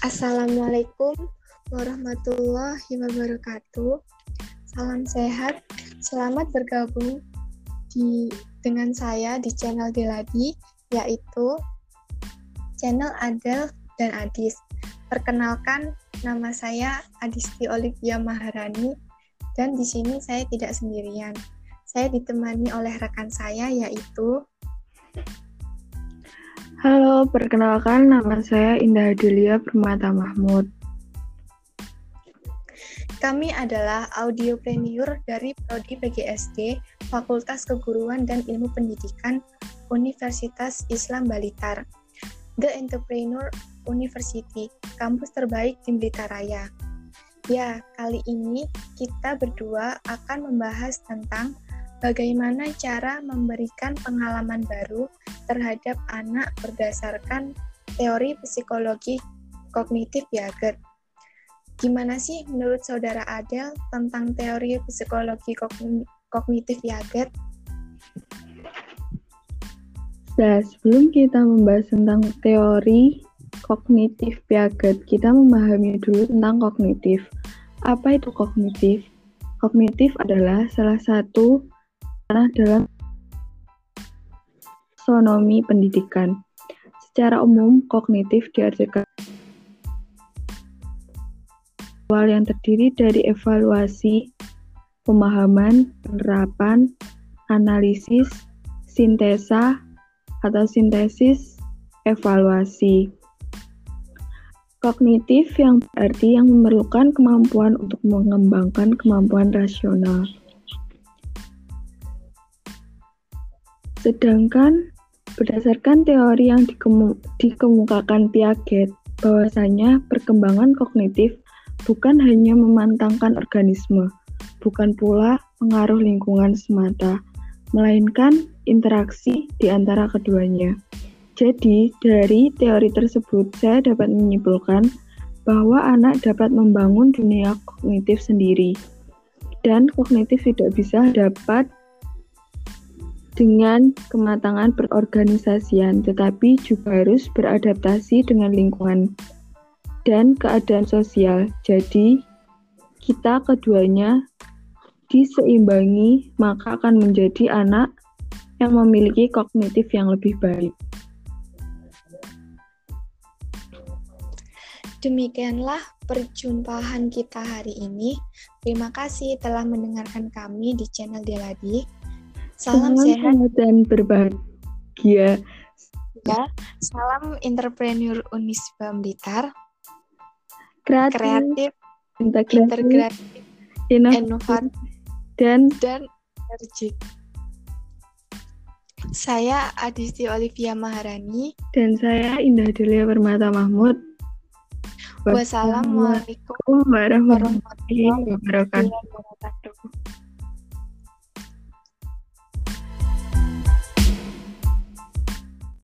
Assalamualaikum warahmatullahi wabarakatuh. Salam sehat. Selamat bergabung di dengan saya di channel Deladi yaitu channel Adel dan Adis. Perkenalkan nama saya Adisti Olivia Maharani dan di sini saya tidak sendirian. Saya ditemani oleh rekan saya yaitu Halo, perkenalkan nama saya Indah Adelia Permata Mahmud. Kami adalah audiopreneur dari Prodi PGSD, Fakultas Keguruan dan Ilmu Pendidikan Universitas Islam Balitar, The Entrepreneur University, kampus terbaik di Blitar Raya. Ya, kali ini kita berdua akan membahas tentang bagaimana cara memberikan pengalaman baru terhadap anak berdasarkan teori psikologi kognitif Piaget. Gimana sih menurut saudara Adel tentang teori psikologi kognitif Piaget? Nah, sebelum kita membahas tentang teori kognitif Piaget, kita memahami dulu tentang kognitif. Apa itu kognitif? Kognitif adalah salah satu dalam taksonomi pendidikan. Secara umum, kognitif diartikan awal yang terdiri dari evaluasi, pemahaman, penerapan, analisis, sintesa, atau sintesis, evaluasi. Kognitif yang berarti yang memerlukan kemampuan untuk mengembangkan kemampuan rasional. Sedangkan berdasarkan teori yang dikemukakan Piaget, bahwasanya perkembangan kognitif bukan hanya memantangkan organisme, bukan pula pengaruh lingkungan semata, melainkan interaksi di antara keduanya. Jadi, dari teori tersebut saya dapat menyimpulkan bahwa anak dapat membangun dunia kognitif sendiri. Dan kognitif tidak bisa dapat dengan kematangan berorganisasian, tetapi juga harus beradaptasi dengan lingkungan dan keadaan sosial. Jadi, kita keduanya diseimbangi, maka akan menjadi anak yang memiliki kognitif yang lebih baik. Demikianlah perjumpaan kita hari ini. Terima kasih telah mendengarkan kami di channel Deladi. Salam, sehat dan berbahagia. Ya, salam entrepreneur Unisba Blitar. Kreatif, kreatif integratif, integratif inovatif, dan dan energik. Saya Adisti Olivia Maharani dan saya Indah Delia Permata Mahmud. Wassalamualaikum warahmatullahi wabarakatuh.